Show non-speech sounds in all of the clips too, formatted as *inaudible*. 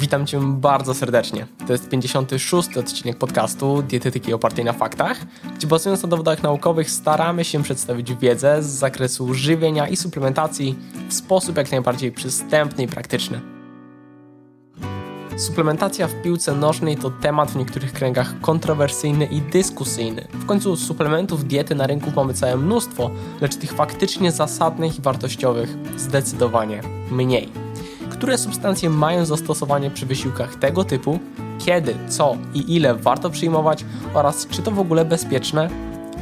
Witam Cię bardzo serdecznie. To jest 56. odcinek podcastu Dietetyki opartej na faktach, gdzie bazując na dowodach naukowych staramy się przedstawić wiedzę z zakresu żywienia i suplementacji w sposób jak najbardziej przystępny i praktyczny. Suplementacja w piłce nożnej to temat w niektórych kręgach kontrowersyjny i dyskusyjny. W końcu suplementów diety na rynku mamy całe mnóstwo, lecz tych faktycznie zasadnych i wartościowych zdecydowanie mniej które substancje mają zastosowanie przy wysiłkach tego typu, kiedy, co i ile warto przyjmować oraz czy to w ogóle bezpieczne.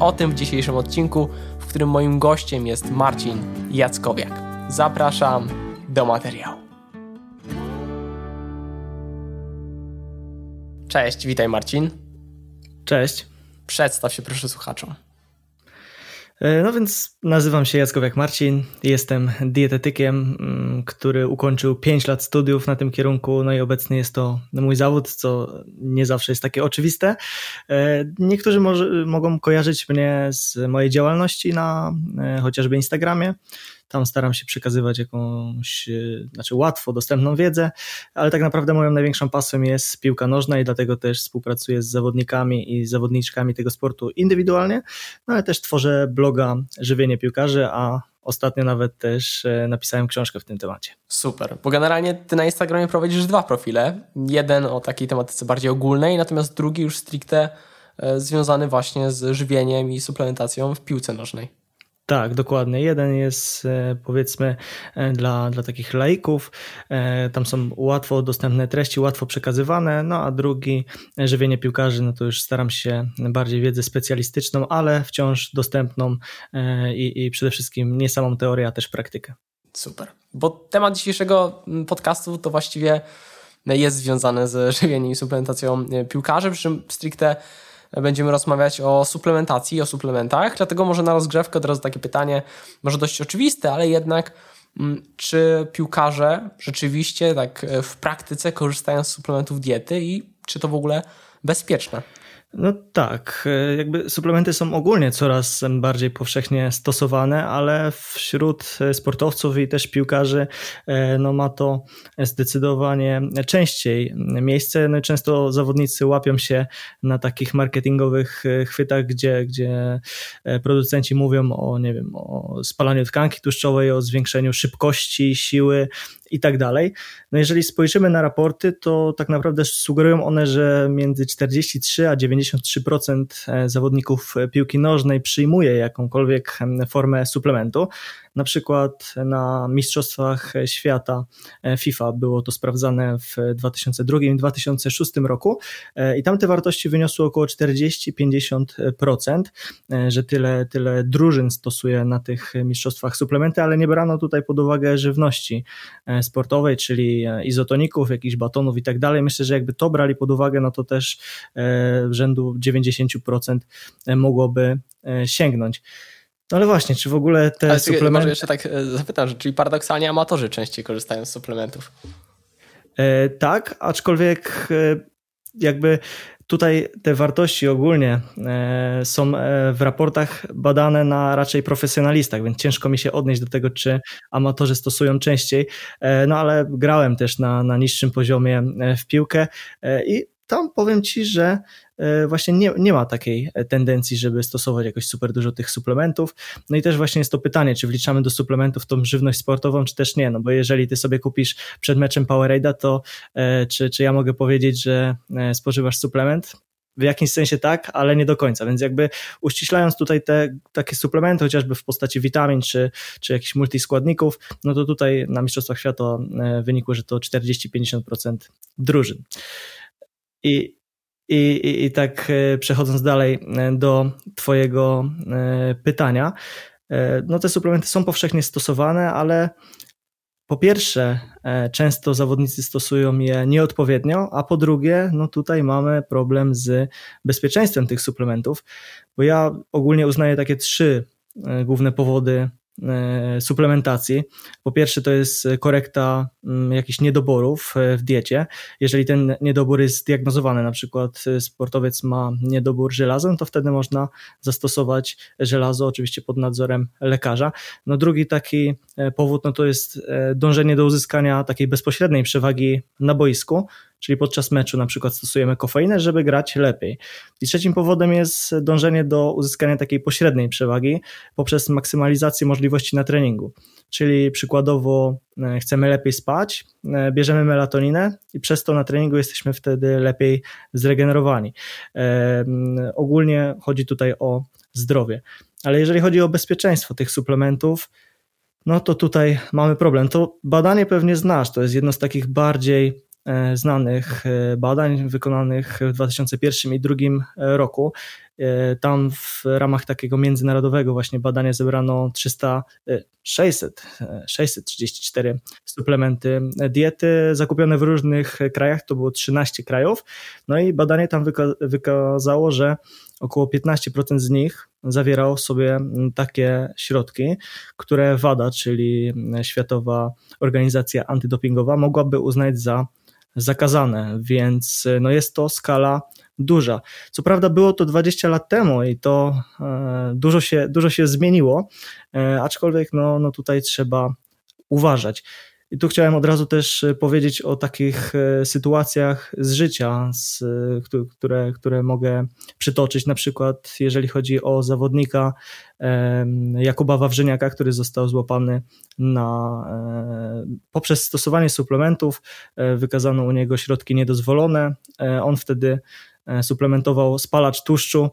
O tym w dzisiejszym odcinku, w którym moim gościem jest Marcin Jackowiak. Zapraszam do materiału. Cześć, witaj Marcin. Cześć. Przedstaw się proszę słuchaczom. E, no więc nazywam się Jackowiak Marcin, jestem dietetykiem, mm, który ukończył 5 lat studiów na tym kierunku, no i obecnie jest to mój zawód, co nie zawsze jest takie oczywiste. E, niektórzy może, mogą kojarzyć mnie z mojej działalności na e, chociażby Instagramie, tam staram się przekazywać jakąś, e, znaczy łatwo dostępną wiedzę, ale tak naprawdę moją największą pasją jest piłka nożna i dlatego też współpracuję z zawodnikami i zawodniczkami tego sportu indywidualnie, no ale też tworzę bloga Żywienie Piłkarzy, a Ostatnio nawet też e, napisałem książkę w tym temacie. Super, bo generalnie ty na Instagramie prowadzisz dwa profile. Jeden o takiej tematyce bardziej ogólnej, natomiast drugi już stricte e, związany właśnie z żywieniem i suplementacją w piłce nożnej. Tak, dokładnie. Jeden jest e, powiedzmy e, dla, dla takich laików, e, tam są łatwo dostępne treści, łatwo przekazywane, no a drugi żywienie piłkarzy, no to już staram się bardziej wiedzę specjalistyczną, ale wciąż dostępną i, i przede wszystkim nie samą teorię, a też praktykę. Super. Bo temat dzisiejszego podcastu to właściwie jest związany z żywieniem i suplementacją piłkarzy, przy czym stricte będziemy rozmawiać o suplementacji, o suplementach, dlatego może na rozgrzewkę od razu takie pytanie, może dość oczywiste, ale jednak mm, czy piłkarze rzeczywiście tak e, w praktyce korzystają z suplementów diety i czy to w ogóle bezpieczne? No tak, e, jakby suplementy są ogólnie coraz bardziej powszechnie stosowane, ale wśród sportowców i też piłkarzy e, no ma to zdecydowanie częściej miejsce. No często zawodnicy łapią się na takich marketingowych e, chwytach, gdzie, gdzie producenci mówią o, nie wiem, o spalaniu tkanki tłuszczowej, o zwiększeniu szybkości, siły, i tak dalej. No jeżeli spojrzymy na raporty, to tak naprawdę sugerują one, że między 43 a 93% e, zawodników piłki nożnej przyjmuje jakąkolwiek formę suplementu. Na przykład na Mistrzostwach Świata e, FIFA było to sprawdzane w 2002 i 2006 roku e, i tam te wartości wyniosły około 40-50%, e, że tyle, tyle drużyn stosuje na tych mistrzostwach suplementy, ale nie brano tutaj pod uwagę żywności sportowej, czyli izotoników, jakichś batonów i tak dalej. Myślę, że jakby to brali pod uwagę, no to też rzędu 90% mogłoby sięgnąć. No ale właśnie, czy w ogóle te ale suplementy... Może jeszcze tak e, zapytam, czyli paradoksalnie amatorzy częściej korzystają z suplementów. E, tak, aczkolwiek e, jakby tutaj te wartości ogólnie e, są e, w raportach badane na raczej profesjonalistach, więc ciężko mi się odnieść do tego, czy amatorzy stosują częściej, e, no ale grałem też na, na niższym poziomie w piłkę i tam powiem Ci, że właśnie nie, nie ma takiej tendencji, żeby stosować jakoś super dużo tych suplementów. No i też właśnie jest to pytanie, czy wliczamy do suplementów tą żywność sportową, czy też nie, no bo jeżeli Ty sobie kupisz przed meczem Powerade'a, to e, czy, czy ja mogę powiedzieć, że e, spożywasz suplement? w jakimś sensie tak, ale nie do końca. Więc jakby uściślając tutaj te takie suplementy, chociażby w postaci witamin czy, czy jakichś multiskładników, no to tutaj na Mistrzostwach Świata wynikło, że to 40-50% drużyn. I, i, I tak e, przechodząc dalej e, do Twojego e, pytania, no te suplementy są powszechnie stosowane, ale po pierwsze, często zawodnicy stosują je nieodpowiednio, a po drugie, no tutaj mamy problem z bezpieczeństwem tych suplementów, bo ja ogólnie uznaję takie trzy główne powody suplementacji. Po pierwsze, to jest korekta mm, jakichś niedoborów e, w diecie. Jeżeli ten niedobór jest zdiagnozowany, na przykład sportowiec ma niedobór żelaza, no to wtedy można zastosować żelazo, oczywiście pod nadzorem lekarza. No drugi taki powód, no to jest dążenie do uzyskania takiej bezpośredniej przewagi na boisku, czyli podczas meczu na przykład stosujemy kofeinę, żeby grać lepiej. I trzecim powodem jest dążenie do uzyskania takiej pośredniej przewagi poprzez maksymalizację możliwości na treningu. Czyli przykładowo e, chcemy lepiej spać, e, bierzemy melatoninę i przez to na treningu jesteśmy wtedy lepiej zregenerowani. E, ogólnie chodzi tutaj o zdrowie. Ale jeżeli chodzi o bezpieczeństwo tych suplementów, no to tutaj mamy problem. To badanie pewnie znasz, to jest jedno z takich bardziej znanych e, badań wykonanych w 2001 i 2002 roku. E, tam w ramach takiego międzynarodowego właśnie badania zebrano 300, 600, 634 suplementy diety zakupione w różnych krajach, to było 13 krajów. No i badanie tam wykazało, że około 15% z nich zawierało sobie takie środki, które WADA, czyli Światowa Organizacja Antydopingowa, mogłaby uznać za zakazane, więc e, no jest to skala duża. Co prawda było to 20 lat temu i to e, dużo się, dużo się zmieniło, e, aczkolwiek no, no tutaj trzeba uważać. I tu chciałem od razu też powiedzieć o takich sytuacjach z życia, z, które, które mogę przytoczyć. Na przykład, jeżeli chodzi o zawodnika Jakuba Wawrzyniaka, który został złapany na, poprzez stosowanie suplementów, wykazano u niego środki niedozwolone. On wtedy suplementował spalacz tłuszczu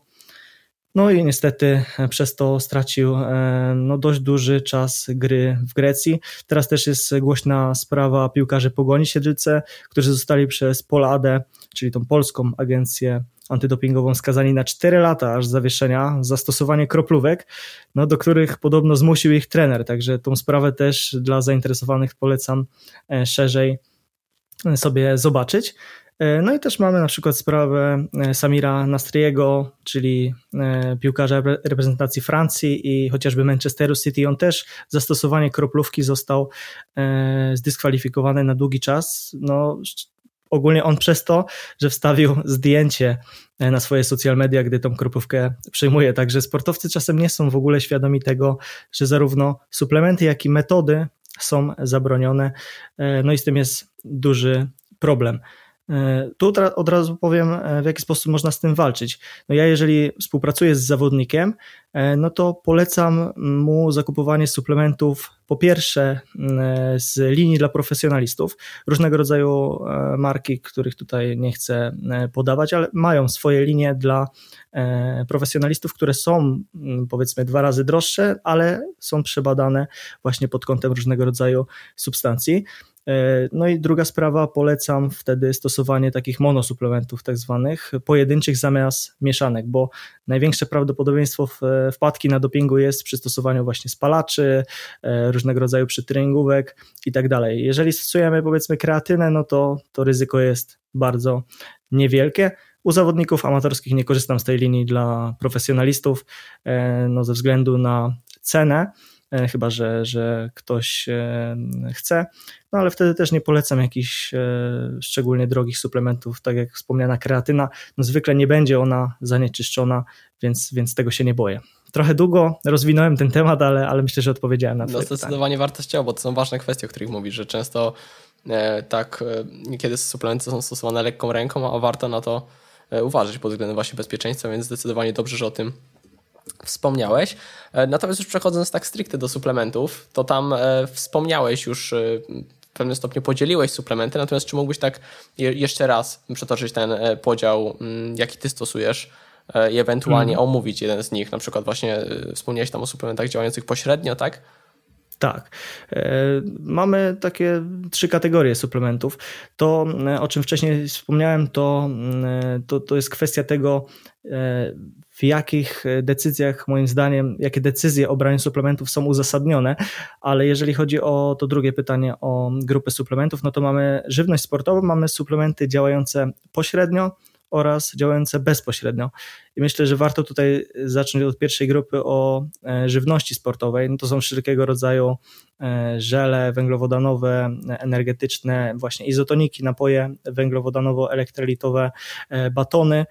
no i niestety e, przez to stracił e, no, dość duży czas gry w Grecji. Teraz też jest głośna sprawa piłkarzy Pogoni Siedlce, którzy zostali przez Poladę, czyli tą polską agencję antydopingową skazani na 4 lata aż zawieszenia za stosowanie kroplówek, no, do których podobno zmusił ich trener. Także tą sprawę też dla zainteresowanych polecam e, szerzej sobie zobaczyć. E, no i też mamy na przykład sprawę e, Samira Nastriego, czyli e, piłkarza reprezentacji Francji i chociażby Manchesteru City. On też zastosowanie kroplówki został zdyskwalifikowany na długi czas. No, ogólnie on przez to, że wstawił zdjęcie na swoje social media, gdy tą kroplówkę przyjmuje. Także sportowcy czasem nie są w ogóle świadomi tego, że zarówno suplementy, jak i metody są zabronione. No i z tym jest duży problem. E, tu od razu powiem, e, w jaki sposób można z tym walczyć. No ja, jeżeli współpracuję z zawodnikiem, e, no to polecam mu zakupowanie suplementów po pierwsze z linii dla profesjonalistów, różnego rodzaju marki, których tutaj nie chcę podawać, ale mają swoje linie dla profesjonalistów, które są powiedzmy dwa razy droższe, ale są przebadane właśnie pod kątem różnego rodzaju substancji. E, no i druga sprawa, polecam wtedy stosowanie takich monosuplementów, tak zwanych, pojedynczych zamiast mieszanek, bo największe prawdopodobieństwo wpadki na dopingu jest przy stosowaniu właśnie spalaczy, e, różnego rodzaju przytreningówek i tak dalej. Jeżeli stosujemy powiedzmy kreatynę, no to to ryzyko jest bardzo niewielkie. U zawodników amatorskich nie korzystam z tej linii dla profesjonalistów, e, no ze względu na cenę. E, chyba że, że ktoś e, chce. No ale wtedy też nie polecam jakichś szczególnie drogich suplementów, tak jak wspomniana kreatyna. No zwykle nie będzie ona zanieczyszczona, więc, więc tego się nie boję. Trochę długo rozwinąłem ten temat, ale, ale myślę, że odpowiedziałem na to. No zdecydowanie pytanie. wartościowo, bo to są ważne kwestie, o których mówisz, że często tak niekiedy suplementy są stosowane lekką ręką, a warto na to uważać pod względem właśnie bezpieczeństwa, więc zdecydowanie dobrze, że o tym wspomniałeś. E, natomiast już przechodząc tak stricte do suplementów, to tam e, wspomniałeś już e, w pewnym stopniu podzieliłeś suplementy, natomiast czy mógłbyś tak jeszcze raz przetoczyć ten podział, mm, jaki ty stosujesz i ewentualnie mm. omówić jeden z nich, na przykład właśnie wspomniałeś tam o suplementach działających pośrednio, tak? Tak. Mamy takie trzy kategorie suplementów. To, o czym wcześniej wspomniałem, to, to, to jest kwestia tego, w jakich e, decyzjach, moim zdaniem, jakie decyzje o braniu suplementów są uzasadnione, ale jeżeli chodzi o to drugie pytanie o grupę suplementów, no to mamy żywność sportową, mamy suplementy działające pośrednio oraz działające bezpośrednio. I myślę, że warto tutaj zacząć od pierwszej grupy o e, żywności sportowej. No to są wszelkiego rodzaju e, żele węglowodanowe, energetyczne, właśnie izotoniki, napoje węglowodanowo-elektrolitowe, e, batony.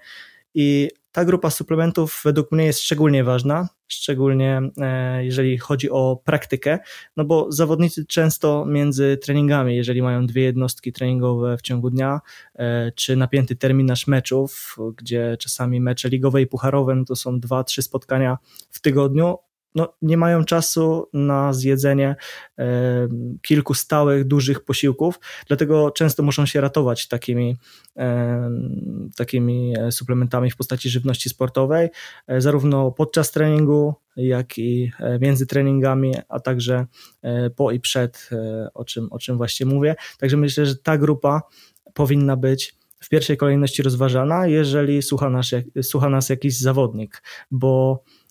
I ta grupa suplementów według mnie jest szczególnie ważna, szczególnie e, jeżeli chodzi o praktykę, no bo zawodnicy często między treningami, jeżeli mają dwie jednostki treningowe w ciągu dnia, e, czy napięty terminarz meczów, gdzie czasami mecze ligowe i pucharowe no to są dwa, trzy spotkania w tygodniu, no, nie mają czasu na zjedzenie e, kilku stałych, dużych posiłków, dlatego często muszą się ratować takimi, e, takimi suplementami w postaci żywności sportowej, e, zarówno podczas treningu, jak i między treningami, a także po i przed, o czym, o czym właśnie mówię. Także myślę, że ta grupa powinna być w pierwszej kolejności rozważana, jeżeli słucha nas, słucha nas jakiś zawodnik, bo E,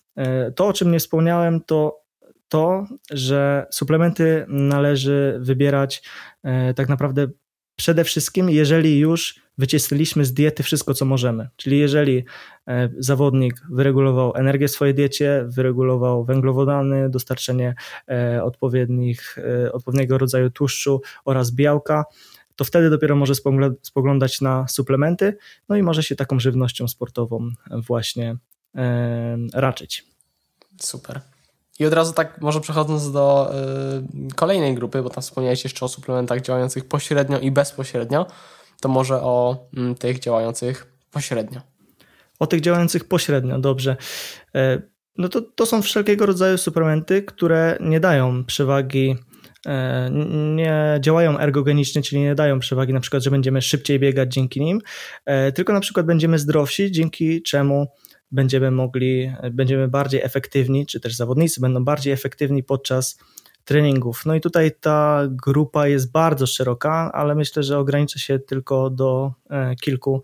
to, o czym nie wspomniałem, to to, że suplementy należy wybierać e, tak naprawdę przede wszystkim, jeżeli już wycieszyliśmy z diety wszystko, co możemy. Czyli jeżeli e, zawodnik wyregulował energię w swojej diecie, wyregulował węglowodany, dostarczenie odpowiednich, odpowiedniego rodzaju tłuszczu oraz białka, to wtedy dopiero może spoglądać na suplementy, no i może się taką żywnością sportową właśnie raczyć. Super. I od razu tak może przechodząc do y, kolejnej grupy, bo tam wspomniałeś jeszcze o suplementach działających pośrednio i bezpośrednio, to może o y, tych działających pośrednio. O tych działających pośrednio, dobrze. E, no to, to są wszelkiego rodzaju suplementy, które nie dają przewagi e, nie działają ergogenicznie, czyli nie dają przewagi na przykład, że będziemy szybciej biegać dzięki nim, e, tylko na przykład będziemy zdrowsi, dzięki czemu będziemy mogli, będziemy bardziej efektywni, czy też zawodnicy będą bardziej efektywni podczas treningów. No i tutaj ta grupa jest bardzo szeroka, ale myślę, że ograniczę się tylko do e, kilku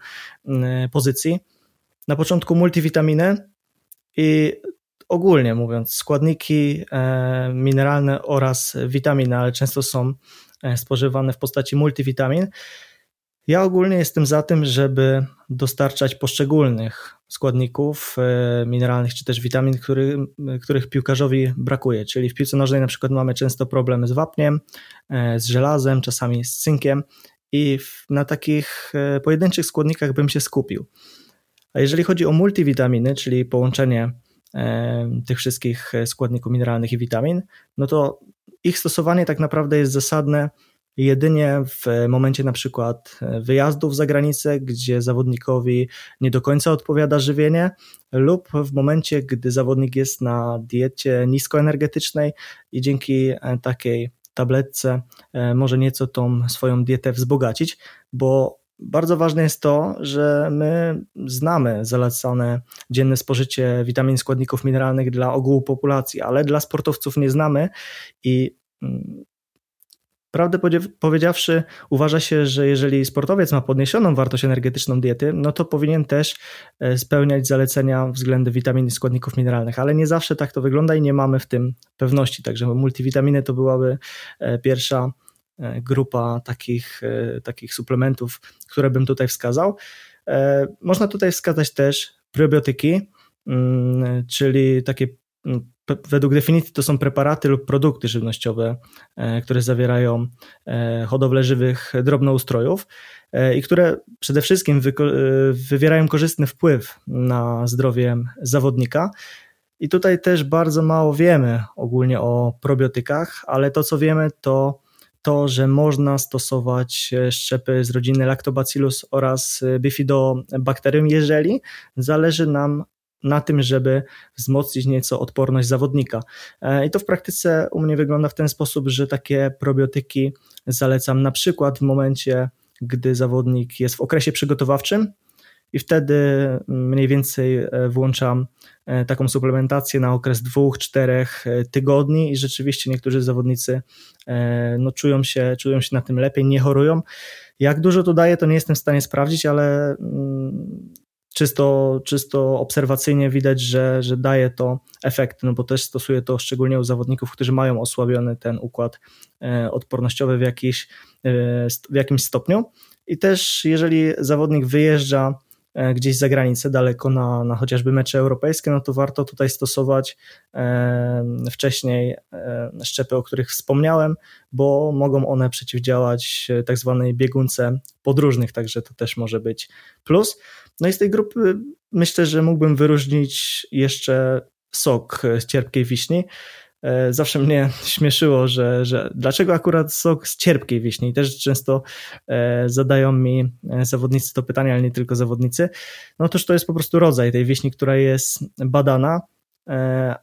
pozycji. Na początku multivitaminy i ogólnie mówiąc, składniki e, mineralne oraz witaminy, ale często są e, spożywane w postaci multivitamin. Ja ogólnie jestem za tym, żeby dostarczać poszczególnych składników e, mineralnych czy też witamin, który, których piłkarzowi brakuje. Czyli w piłce nożnej na przykład mamy często problemy z wapniem, e, z żelazem, czasami z cynkiem i na takich e, pojedynczych składnikach bym się skupił. A jeżeli chodzi o multivitaminy, czyli połączenie tych wszystkich składników mineralnych i witamin, no to ich stosowanie tak naprawdę jest zasadne jedynie w momencie na przykład e, wyjazdów za granicę, gdzie zawodnikowi nie do końca odpowiada żywienie, lub w momencie, gdy zawodnik jest na diecie niskoenergetycznej i dzięki e, takiej tabletce e, może nieco tą swoją dietę wzbogacić, bo bardzo ważne jest to, że my znamy zalecane dzienne spożycie witamin, składników mineralnych dla ogółu populacji, ale dla sportowców nie znamy i mm, Prawdę powiedziawszy, uważa się, że jeżeli sportowiec ma podniesioną wartość energetyczną diety, no to powinien też e, spełniać zalecenia względem witamin i składników mineralnych, ale nie zawsze tak to wygląda i nie mamy w tym pewności. Także multivitaminy to byłaby e, pierwsza e, grupa takich, takich suplementów, które bym tutaj wskazał. Można tutaj wskazać też probiotyki, mm, czyli takie mm, według definicji to są preparaty lub produkty żywnościowe, e, które zawierają e, hodowlę żywych drobnoustrojów e, i które przede wszystkim wywierają korzystny wpływ na zdrowie zawodnika. I tutaj też bardzo mało wiemy ogólnie o probiotykach, ale to co wiemy to to, że można stosować szczepy z rodziny Lactobacillus oraz Bifidobacterium, jeżeli zależy nam na tym, żeby wzmocnić nieco odporność zawodnika. E, I to w praktyce u mnie wygląda w ten sposób, że takie probiotyki zalecam na przykład w momencie, gdy zawodnik jest w okresie przygotowawczym i wtedy mniej więcej e, włączam e, taką suplementację na okres dwóch, czterech tygodni i rzeczywiście niektórzy zawodnicy no, czują, się, czują się na tym lepiej, nie chorują. Jak dużo to daje, to nie jestem w stanie sprawdzić, ale mm, czysto, czysto obserwacyjnie widać, że, że daje to efekty, no bo też stosuje to szczególnie u zawodników, którzy mają osłabiony ten układ e, odpornościowy w, jakiś, e, w jakimś stopniu. I też jeżeli zawodnik wyjeżdża gdzieś za granicę, daleko na, na chociażby mecze europejskie, no to warto tutaj stosować wcześniej szczepy, o których wspomniałem, bo mogą one przeciwdziałać tak zwanej biegunce podróżnych, także to też może być plus. No i z tej grupy myślę, że mógłbym wyróżnić jeszcze sok z cierpkiej wiśni. E, zawsze mnie *laughs* śmieszyło, że, że dlaczego akurat sok z cierpkiej wiśni. Też często e, zadają mi e, zawodnicy to pytanie, ale nie tylko zawodnicy. No otóż to jest po prostu rodzaj tej wiśni, która jest badana,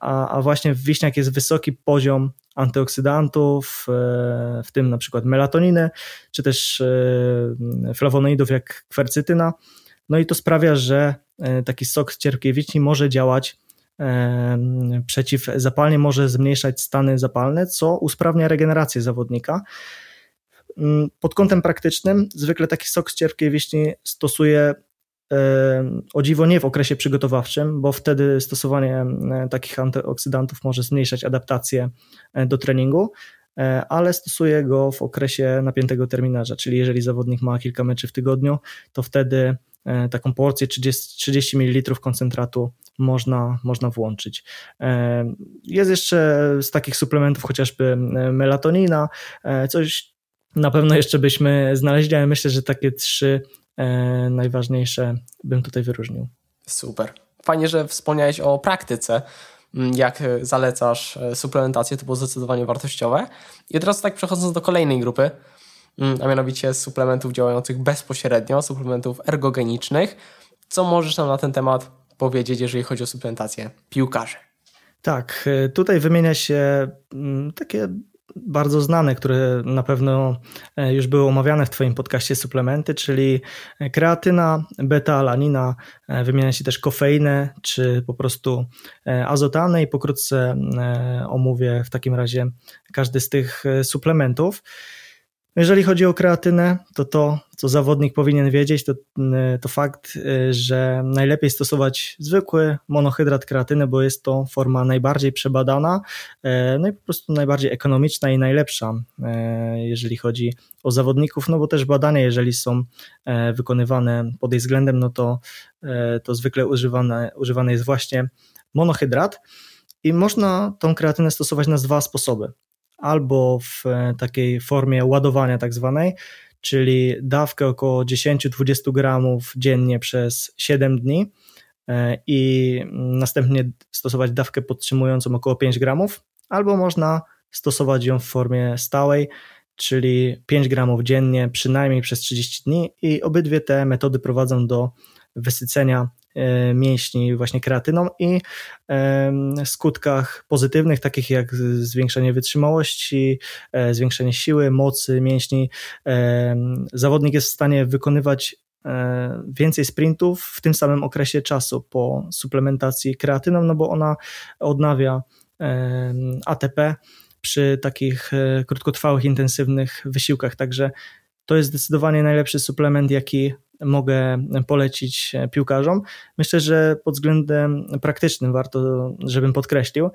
a, a właśnie w wiśniach jest wysoki poziom antyoksydantów, w tym na przykład melatoniny, czy też flawonoidów jak kwercytyna. No i to sprawia, że taki sok z cierpkiej wiśni może działać przeciwzapalnie może zmniejszać stany zapalne, co usprawnia regenerację zawodnika. Mm, pod kątem praktycznym zwykle taki sok z cierpkiej wiśni stosuje o dziwo nie w okresie przygotowawczym, bo wtedy stosowanie takich antyoksydantów może zmniejszać adaptację e, do treningu, e, ale stosuje go w okresie napiętego terminarza, czyli jeżeli zawodnik ma kilka meczy w tygodniu, to wtedy e, taką porcję 30, 30 ml koncentratu można, można włączyć. E, jest jeszcze z takich suplementów chociażby e, melatonina, e, coś na pewno jeszcze byśmy znaleźli, ale myślę, że takie trzy najważniejsze bym tutaj wyróżnił. Super. Fajnie, że wspomniałeś o praktyce mm, jak zalecasz suplementację, to było zdecydowanie wartościowe. I teraz tak przechodząc do kolejnej grupy, mm, a mianowicie suplementów działających bezpośrednio, suplementów ergogenicznych. Co możesz nam na ten temat powiedzieć, jeżeli chodzi o suplementację piłkarzy? Tak, y, tutaj wymienia się mm, takie bardzo znane, które na pewno e, już były omawiane w Twoim podcaście suplementy, czyli kreatyna, beta-alanina, e, wymienia się też kofeinę, czy po prostu e, azotanę i pokrótce omówię w takim razie każdy z tych suplementów. Jeżeli chodzi o kreatynę, to to, co zawodnik powinien wiedzieć, to, y, to fakt, y, że najlepiej stosować zwykły monohydrat kreatyny, bo jest to forma najbardziej przebadana, e, no i po prostu najbardziej ekonomiczna i najlepsza, jeżeli chodzi o zawodników, no bo też badania, jeżeli są wykonywane pod jej względem, no to, to zwykle używane, używany jest właśnie monohydrat. I można tą kreatynę stosować na dwa sposoby albo w e, takiej formie ładowania tak zwanej, czyli dawkę około 10-20 gramów dziennie przez 7 dni e, i następnie stosować dawkę podtrzymującą około 5 gramów, albo można stosować ją w formie stałej, czyli 5 gramów dziennie przynajmniej przez 30 dni i obydwie te metody prowadzą do wysycenia mięśni właśnie kreatyną i skutkach pozytywnych, takich jak zwiększenie wytrzymałości, e, zwiększenie siły, mocy mięśni. Zawodnik jest w stanie wykonywać e, więcej sprintów w tym samym okresie czasu po suplementacji kreatyną, no bo ona odnawia ATP przy takich krótkotrwałych, intensywnych wysiłkach, także to jest zdecydowanie najlepszy suplement, jaki mogę polecić piłkarzom. Myślę, że pod względem praktycznym warto, żebym podkreślił,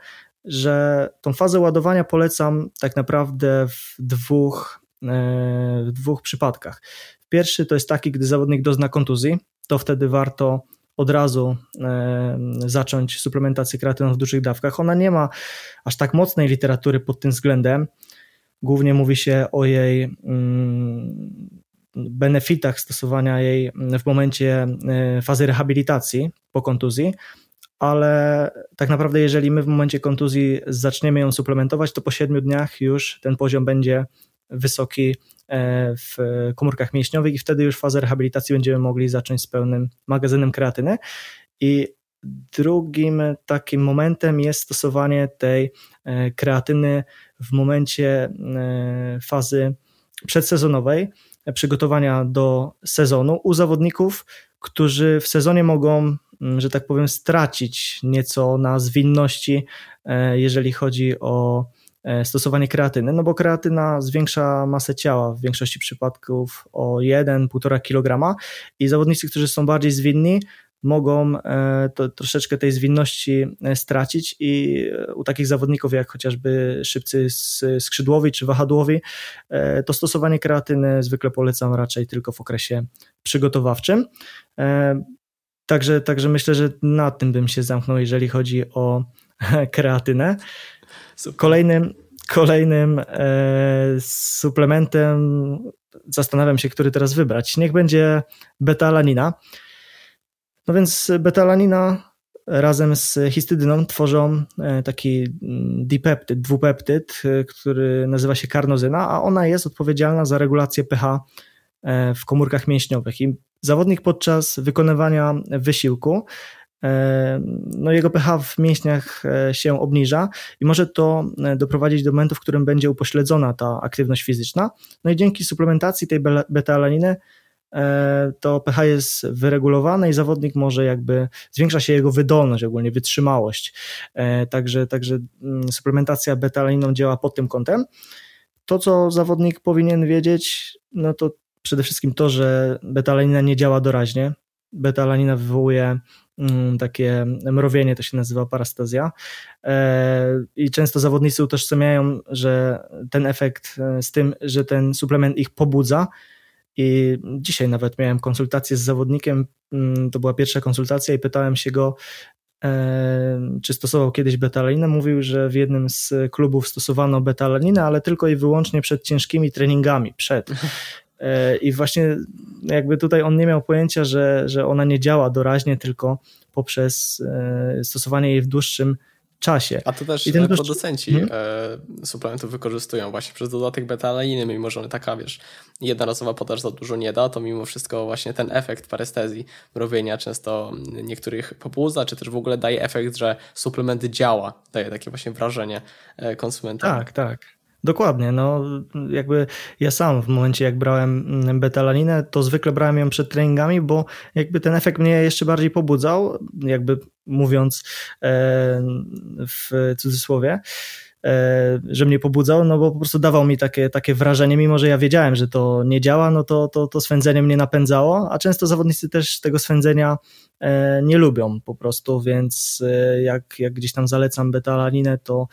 że tą fazę ładowania polecam tak naprawdę w dwóch, e, w dwóch przypadkach. Pierwszy to jest taki, gdy zawodnik dozna kontuzji, to wtedy warto od razu e, zacząć suplementację kreatyną w dużych dawkach. Ona nie ma aż tak mocnej literatury pod tym względem. Głównie mówi się o jej mm, benefitach stosowania jej w momencie e, fazy rehabilitacji po kontuzji, ale tak naprawdę jeżeli my w momencie kontuzji zaczniemy ją suplementować, to po 7 dniach już ten poziom będzie wysoki e, w komórkach mięśniowych i wtedy już fazę rehabilitacji będziemy mogli zacząć z pełnym magazynem kreatyny. I drugim takim momentem jest stosowanie tej e, kreatyny w momencie fazy przedsezonowej, przygotowania do sezonu u zawodników, którzy w sezonie mogą, mm, że tak powiem, stracić nieco na zwinności, e, jeżeli chodzi o e, stosowanie kreatyny, no bo kreatyna zwiększa masę ciała w większości przypadków o 1-1,5 kg i zawodnicy, którzy są bardziej zwinni, mogą e, to, troszeczkę tej zwinności e, stracić i e, u takich zawodników jak chociażby szybcy skrzydłowi czy wahadłowi to stosowanie kreatyny zwykle polecam raczej tylko w okresie przygotowawczym. Także, także myślę, że na tym bym się zamknął, jeżeli chodzi o *laughs* kreatynę. Kolejnym, kolejnym suplementem zastanawiam się, który teraz wybrać. Niech będzie beta-alanina. No więc beta-alanina razem z histydyną tworzą e, taki mm, dipeptyd, dwupeptyd, e, który nazywa się karnozyna, a ona jest odpowiedzialna za regulację pH e, w komórkach mięśniowych. I zawodnik podczas wykonywania wysiłku no jego pH w mięśniach się obniża i może to doprowadzić do momentu, w którym będzie upośledzona ta aktywność fizyczna. No i dzięki suplementacji tej beta-alaniny E, to pH jest wyregulowane i zawodnik może jakby, zwiększa się jego wydolność, ogólnie wytrzymałość. E, także, także mm, suplementacja beta-alaniną działa pod tym kątem. To, co zawodnik powinien wiedzieć, no to przede wszystkim to, że beta-alanina nie działa doraźnie. Beta-alanina wywołuje mm, takie mrowienie, to się nazywa parastazja. E, I często zawodnicy utożsamiają, że ten efekt z tym, że ten suplement ich pobudza, i dzisiaj nawet miałem konsultację z zawodnikiem. Mm, to była pierwsza konsultacja i pytałem się go, e, czy stosował kiedyś betalinę. Mówił, że w jednym z klubów stosowano betalinę, ale tylko i wyłącznie przed ciężkimi treningami, przed. E, I właśnie jakby tutaj on nie miał pojęcia, że, że ona nie działa doraźnie, tylko poprzez e, stosowanie jej w dłuższym czasie. A to też I producenci hmm? suplementów wykorzystują właśnie przez dodatek beta-alainy, mimo że taka, wiesz, jednorazowa podaż za dużo nie da, to mimo wszystko właśnie ten efekt parestezji, mrowienia często niektórych pobudza, czy też w ogóle daje efekt, że suplement działa, daje takie właśnie wrażenie e, konsumenta. Tak, tak. Dokładnie, no jakby ja sam w momencie jak brałem mm, betalaninę, to zwykle brałem ją przed treningami, bo jakby ten efekt mnie jeszcze bardziej pobudzał, jakby mówiąc e, w cudzysłowie, e, że mnie pobudzał, no bo po prostu dawał mi takie, takie wrażenie, mimo że ja wiedziałem, że to nie działa, no to, to, to swędzenie mnie napędzało, a często zawodnicy też tego swędzenia e, nie lubią po prostu, więc jak, jak gdzieś tam zalecam betalaninę, to,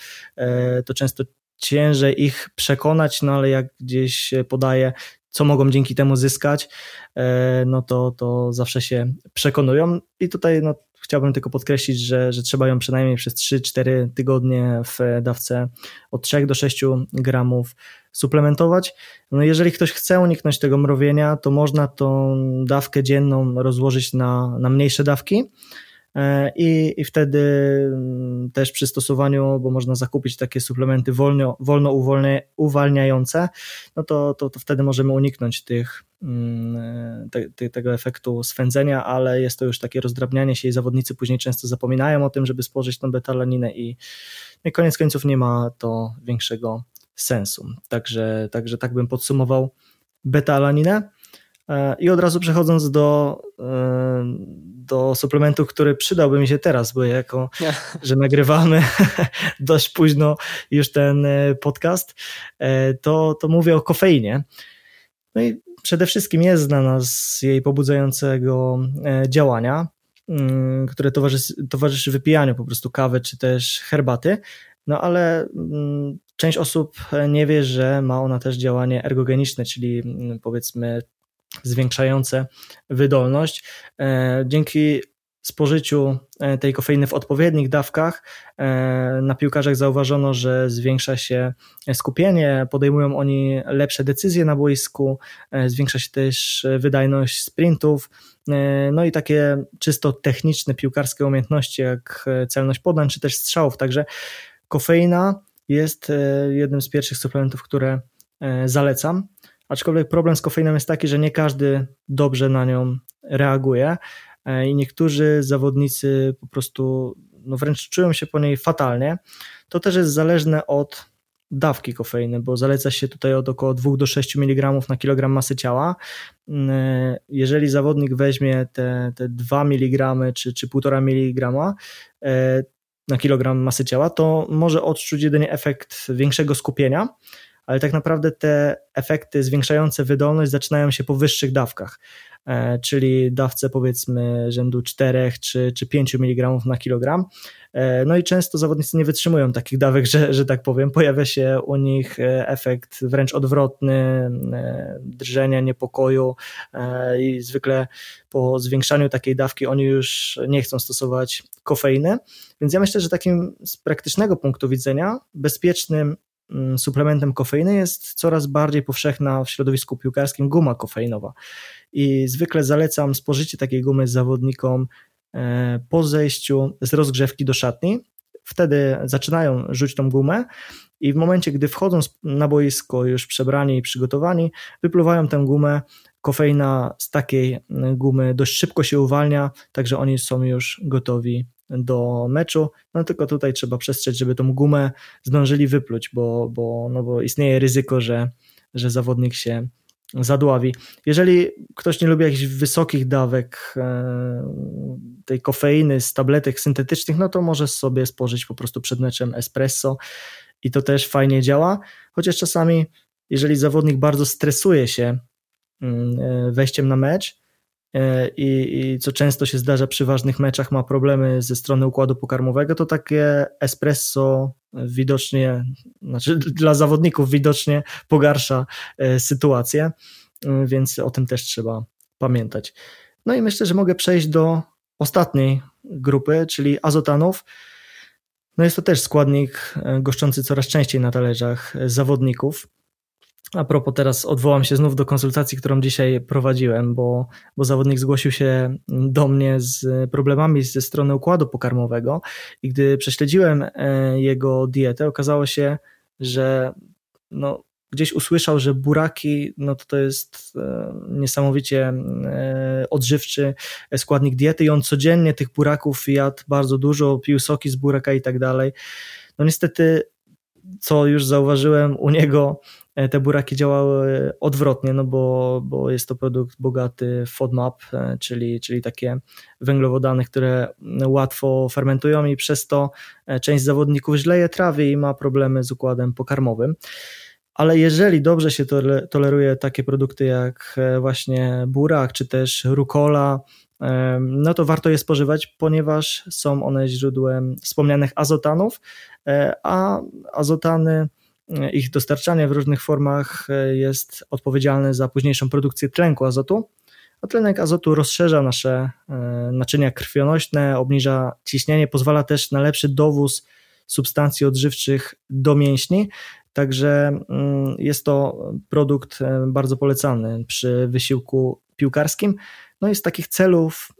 to często ciężej ich przekonać, no ale jak gdzieś podaję, co mogą dzięki temu zyskać, e, no to, to zawsze się przekonują. I tutaj no, chciałbym tylko podkreślić, że, że trzeba ją przynajmniej przez 3-4 tygodnie w dawce od 3 do 6 gramów suplementować. No jeżeli ktoś chce uniknąć tego mrowienia, to można tą dawkę dzienną rozłożyć na, na mniejsze dawki I, I wtedy mm, też przy stosowaniu, bo można zakupić takie suplementy wolno, wolno uwalniające, no to, to, to wtedy możemy uniknąć tych, mm, te, te, tego efektu swędzenia, ale jest to już takie rozdrabnianie się i zawodnicy później często zapominają o tym, żeby spożyć tą betalaninę i, no i koniec końców nie ma to większego sensu. Także, także tak bym podsumował betalaninę. E, I od razu przechodząc do, e, do suplementu, który przydałby mi się teraz, bo jako, *laughs* że nagrywamy *laughs* dość późno już ten e, podcast, to, to mówię o kofeinie. No i przede wszystkim jest znana z jej pobudzającego działania, mm, które towarzyszy, towarzyszy wypijaniu po prostu kawy czy też herbaty. No ale mm, część osób nie wie, że ma ona też działanie ergogeniczne, czyli mm, powiedzmy zwiększające wydolność. E, dzięki spożyciu e, tej kofeiny w odpowiednich dawkach e, na piłkarzach zauważono, że zwiększa się skupienie, podejmują oni lepsze decyzje na boisku, zwiększa się też wydajność sprintów, no i takie czysto techniczne piłkarskie umiejętności jak celność podań czy też strzałów. Także kofeina jest jednym z pierwszych suplementów, które zalecam. Aczkolwiek problem z kofeiną jest taki, że nie każdy dobrze na nią reaguje e, i niektórzy zawodnicy po prostu no wręcz czują się po niej fatalnie. To też jest zależne od dawki kofeiny, bo zaleca się tutaj od około 2 do 6 mg na kilogram masy ciała. Mm, e, jeżeli zawodnik weźmie te, te 2 mg czy, czy 1,5 mg e, na kilogram masy ciała, to może odczuć jedynie efekt większego skupienia, ale tak naprawdę te efekty zwiększające wydolność zaczynają się po wyższych dawkach. czyli dawce powiedzmy rzędu 4 czy, czy 5 mg na kilogram. No i często zawodnicy nie wytrzymują takich dawek, że, że tak powiem. Pojawia się u nich efekt wręcz odwrotny, drżenia, niepokoju i zwykle po zwiększaniu takiej dawki oni już nie chcą stosować kofeiny. Więc ja myślę, że takim z praktycznego punktu widzenia bezpiecznym suplementem kofeiny jest coraz bardziej powszechna w środowisku piłkarskim guma kofeinowa. I zwykle zalecam spożycie takiej gumy zawodnikom e, po zejściu z rozgrzewki do szatni. Wtedy zaczynają rzuć tą gumę i w momencie, gdy wchodzą na boisko już przebrani i przygotowani, wypluwają tę gumę. Kofeina z takiej gumy dość szybko się uwalnia, także oni są już gotowi do meczu, no tylko tutaj trzeba przestrzec, żeby tą gumę zdążyli wypluć, bo, bo, no bo istnieje ryzyko, że, że zawodnik się zadławi. Jeżeli ktoś nie lubi jakichś wysokich dawek e, tej kofeiny z tabletek syntetycznych, no to może sobie spożyć po prostu przed meczem espresso i to też fajnie działa, chociaż czasami jeżeli zawodnik bardzo stresuje się mm, e, wejściem na mecz, i, i co często się zdarza przy ważnych meczach, ma problemy ze strony układu pokarmowego, to takie espresso widocznie, znaczy dla zawodników widocznie pogarsza e, sytuację, e, więc o tym też trzeba pamiętać. No i myślę, że mogę przejść do ostatniej grupy, czyli azotanów. No jest to też składnik goszczący coraz częściej na talerzach zawodników. A propos, teraz odwołam się znów do konsultacji, którą dzisiaj prowadziłem, bo, bo zawodnik zgłosił się do mnie z problemami ze strony układu pokarmowego i gdy prześledziłem e, jego dietę, okazało się, że no, gdzieś usłyszał, że buraki no to, to jest e, niesamowicie e, odżywczy składnik diety i on codziennie tych buraków jadł bardzo dużo, pił soki z buraka i tak dalej. No niestety, co już zauważyłem u niego, te buraki działały odwrotnie, no bo, bo jest to produkt bogaty w FODMAP, e, czyli, czyli takie węglowodany, które łatwo fermentują i przez to e, część zawodników źle je trawi i ma problemy z układem pokarmowym. Ale jeżeli dobrze się toleruje takie produkty jak właśnie burak czy też rukola, no to warto je spożywać, ponieważ są one źródłem wspomnianych azotanów, a azotany ich dostarczanie w różnych formach e, jest odpowiedzialny za późniejszą produkcję tlenku azotu, a tlenek azotu rozszerza nasze e, naczynia krwionośne, obniża ciśnienie, pozwala też na lepszy dowóz substancji odżywczych do mięśni, także mm, jest to produkt e, bardzo polecany przy wysiłku piłkarskim. No i z takich celów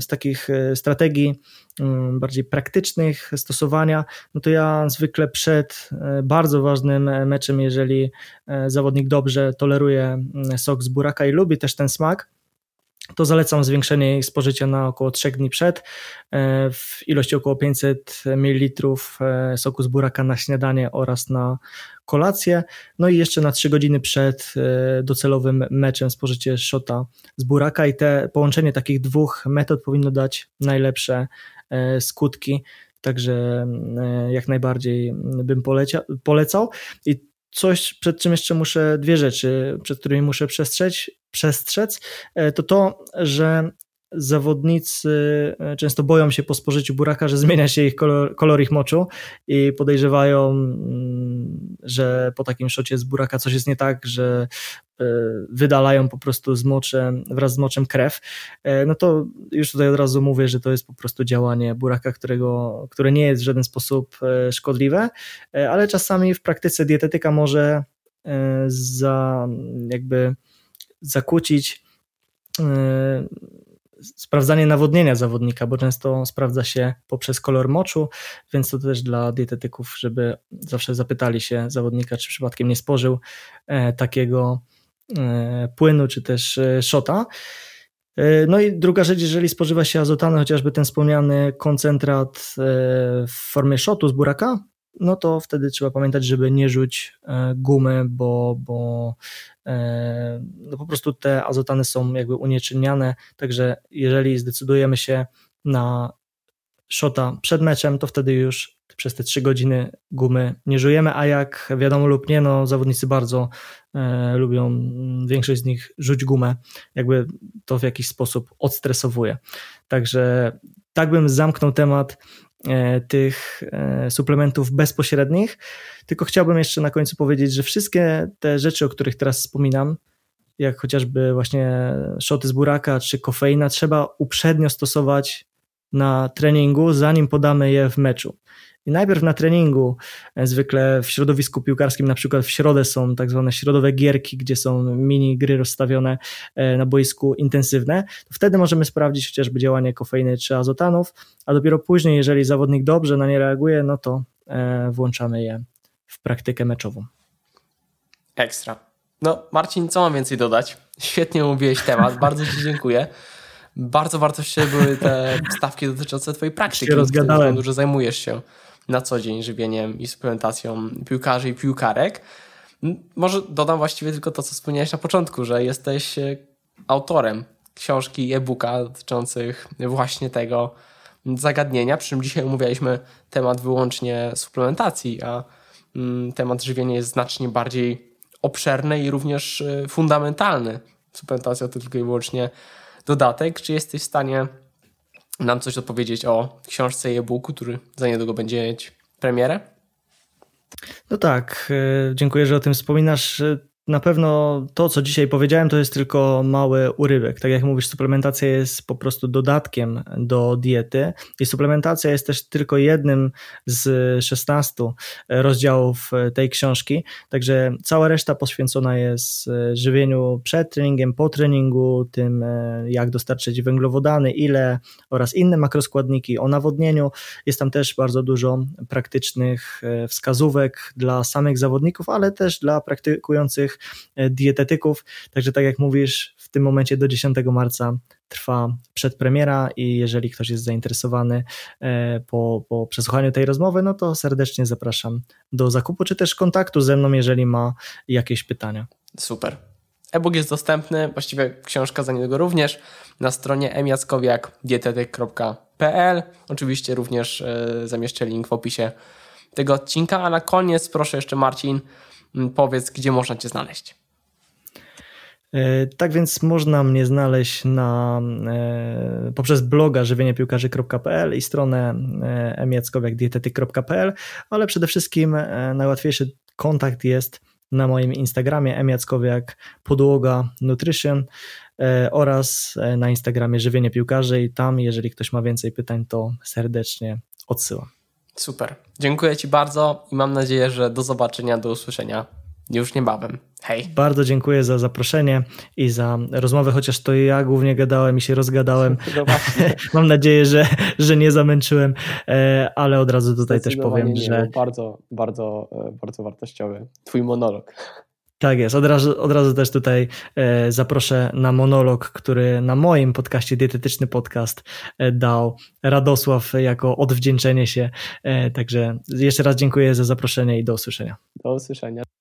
z takich e, strategii mm, bardziej praktycznych stosowania, no to ja zwykle przed e, bardzo ważnym meczem, jeżeli zawodnik dobrze toleruje mm, sok z buraka i lubi też ten smak, to zalecam zwiększenie ich spożycia na około 3 dni przed e, w ilości około 500 ml e, soku z buraka na śniadanie oraz na kolację. No i jeszcze na 3 godziny przed e, docelowym meczem spożycie szota z buraka i te połączenie takich dwóch metod powinno dać najlepsze skutki. Także jak najbardziej bym polecia, polecał. I coś, przed czym jeszcze muszę, dwie rzeczy, przed którymi muszę przestrzec, przestrzec to to, że zawodnicy e, często boją się po spożyciu buraka, że zmienia się ich kolor, kolor, ich moczu i podejrzewają, mm, że po takim szocie z buraka coś jest nie tak, że e, wydalają po prostu z moczem, wraz z moczem krew, no to już tutaj od razu mówię, że to jest po prostu działanie buraka, którego, które nie jest w żaden sposób szkodliwe, ale czasami w praktyce dietetyka może za jakby zakłócić sprawdzanie nawodnienia zawodnika, bo często sprawdza się poprzez kolor moczu, więc to też dla dietetyków, żeby zawsze zapytali się zawodnika, czy przypadkiem nie spożył e, takiego e, płynu, czy też e, szota. No i druga rzecz, jeżeli spożywa się azotany, chociażby ten wspomniany koncentrat w formie szotu z buraka, no to wtedy trzeba pamiętać, żeby nie rzuć gumy, bo, bo E, no po prostu te azotany są jakby unieczynniane, także jeżeli zdecydujemy się na shota przed meczem, to wtedy już przez te trzy godziny gumy nie żujemy, a jak wiadomo lub nie, no zawodnicy bardzo e, lubią, większość z nich rzuć gumę, jakby to w jakiś sposób odstresowuje. Także tak bym zamknął temat e, tych e, suplementów bezpośrednich, tylko chciałbym jeszcze na końcu powiedzieć, że wszystkie te rzeczy, o których teraz wspominam, jak chociażby właśnie szoty z buraka czy kofeina, trzeba uprzednio stosować na treningu, zanim podamy je w meczu. I najpierw na treningu, e, zwykle w środowisku piłkarskim, na przykład w środę są tak zwane środowe gierki, gdzie są mini gry rozstawione e, na boisku intensywne, to wtedy możemy sprawdzić chociażby działanie kofeiny czy azotanów, a dopiero później, jeżeli zawodnik dobrze na nie reaguje, no to e, włączamy je w praktykę meczową. Ekstra. No, Marcin, co mam więcej dodać? Świetnie mówiłeś temat, bardzo Ci dziękuję. Bardzo wartościowe były te *laughs* stawki dotyczące Twojej praktyki, się rozgadałem. że zajmujesz się na co dzień żywieniem i suplementacją piłkarzy i piłkarek. Może dodam właściwie tylko to, co wspomniałeś na początku, że jesteś e, autorem książki i e-booka dotyczących właśnie tego zagadnienia, przy czym dzisiaj omawialiśmy temat wyłącznie suplementacji, a temat żywienia jest znacznie bardziej obszerny i również e, fundamentalny. Suplementacja to tylko i wyłącznie dodatek. Czy jesteś w stanie nam coś odpowiedzieć o książce i e-booku, który za niedługo będzie mieć premierę? No tak, e, dziękuję, że o tym wspominasz na pewno to, co dzisiaj powiedziałem, to jest tylko mały urywek. Tak jak mówisz, suplementacja jest po prostu dodatkiem do diety i suplementacja jest też tylko jednym z 16 rozdziałów tej książki. Także cała reszta poświęcona jest żywieniu przed treningiem, po treningu, tym jak dostarczyć węglowodany, ile oraz inne makroskładniki, o nawodnieniu. Jest tam też bardzo dużo praktycznych wskazówek dla samych zawodników, ale też dla praktykujących E, dietetyków. Także tak jak mówisz, w tym momencie do 10 marca trwa przedpremiera i jeżeli ktoś jest zainteresowany e, po, po przesłuchaniu tej rozmowy, no to serdecznie zapraszam do zakupu, czy też kontaktu ze mną, jeżeli ma jakieś pytania. Super. E-book jest dostępny, właściwie książka za niedługo również, na stronie emiackowiak.dietetyk.pl. Oczywiście również e, zamieszczę link w opisie tego odcinka, a na koniec proszę jeszcze Marcin, powiedz, gdzie można Cię znaleźć. E, tak więc można mnie znaleźć na, e, poprzez bloga żywieniepiłkarzy.pl i stronę e, emiackowiakdietetyk.pl, ale przede wszystkim najłatwiejszy kontakt jest na moim Instagramie emiackowiak podłoga nutrition oraz na Instagramie żywienie piłkarzy i tam jeżeli ktoś ma więcej pytań to serdecznie odsyłam. Super. Dziękuję Ci bardzo i mam nadzieję, że do zobaczenia, do usłyszenia już niebawem. Hej. Bardzo dziękuję za zaproszenie i za rozmowę, chociaż to ja głównie gadałem i się rozgadałem. *laughs* No *laughs* mam nadzieję, że, że nie zamęczyłem, e, ale od razu tutaj też powiem, nie, że. Bardzo, bardzo, e, bardzo wartościowy Twój monolog. Tak jest. Od razu, od razu też tutaj e, zaproszę na monolog, który na moim podcaście Dietetyczny Podcast e, dał Radosław jako odwdzięczenie się. E, także jeszcze raz dziękuję za zaproszenie i do usłyszenia. Do usłyszenia.